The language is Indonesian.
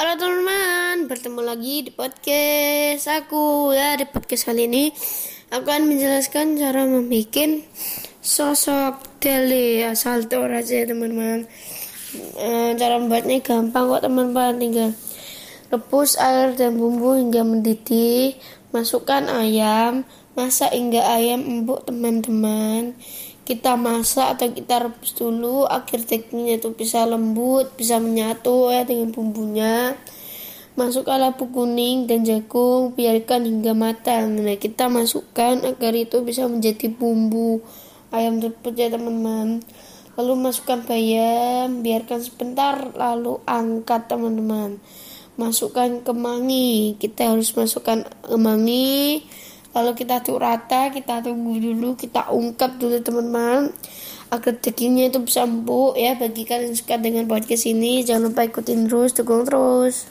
Halo teman-teman, bertemu lagi di podcast aku ya di podcast kali ini aku akan menjelaskan cara membuat sosok tele asal aja teman-teman. E, cara membuatnya gampang kok teman-teman tinggal rebus air dan bumbu hingga mendidih, masukkan ayam, masak hingga ayam empuk teman-teman. Kita masak atau kita rebus dulu. Agar dagingnya itu bisa lembut bisa menyatu ya dengan bumbunya. Masukkan labu kuning dan jagung. Biarkan hingga matang. Nah kita masukkan agar itu bisa menjadi bumbu ayam tersebut ya teman-teman. Lalu masukkan bayam. Biarkan sebentar lalu angkat teman-teman masukkan kemangi kita harus masukkan kemangi lalu kita aduk rata kita tunggu dulu kita ungkap dulu teman-teman agar dagingnya itu bisa empuk ya. Bagi kalian yang suka dengan podcast ini jangan lupa ikutin terus dukung terus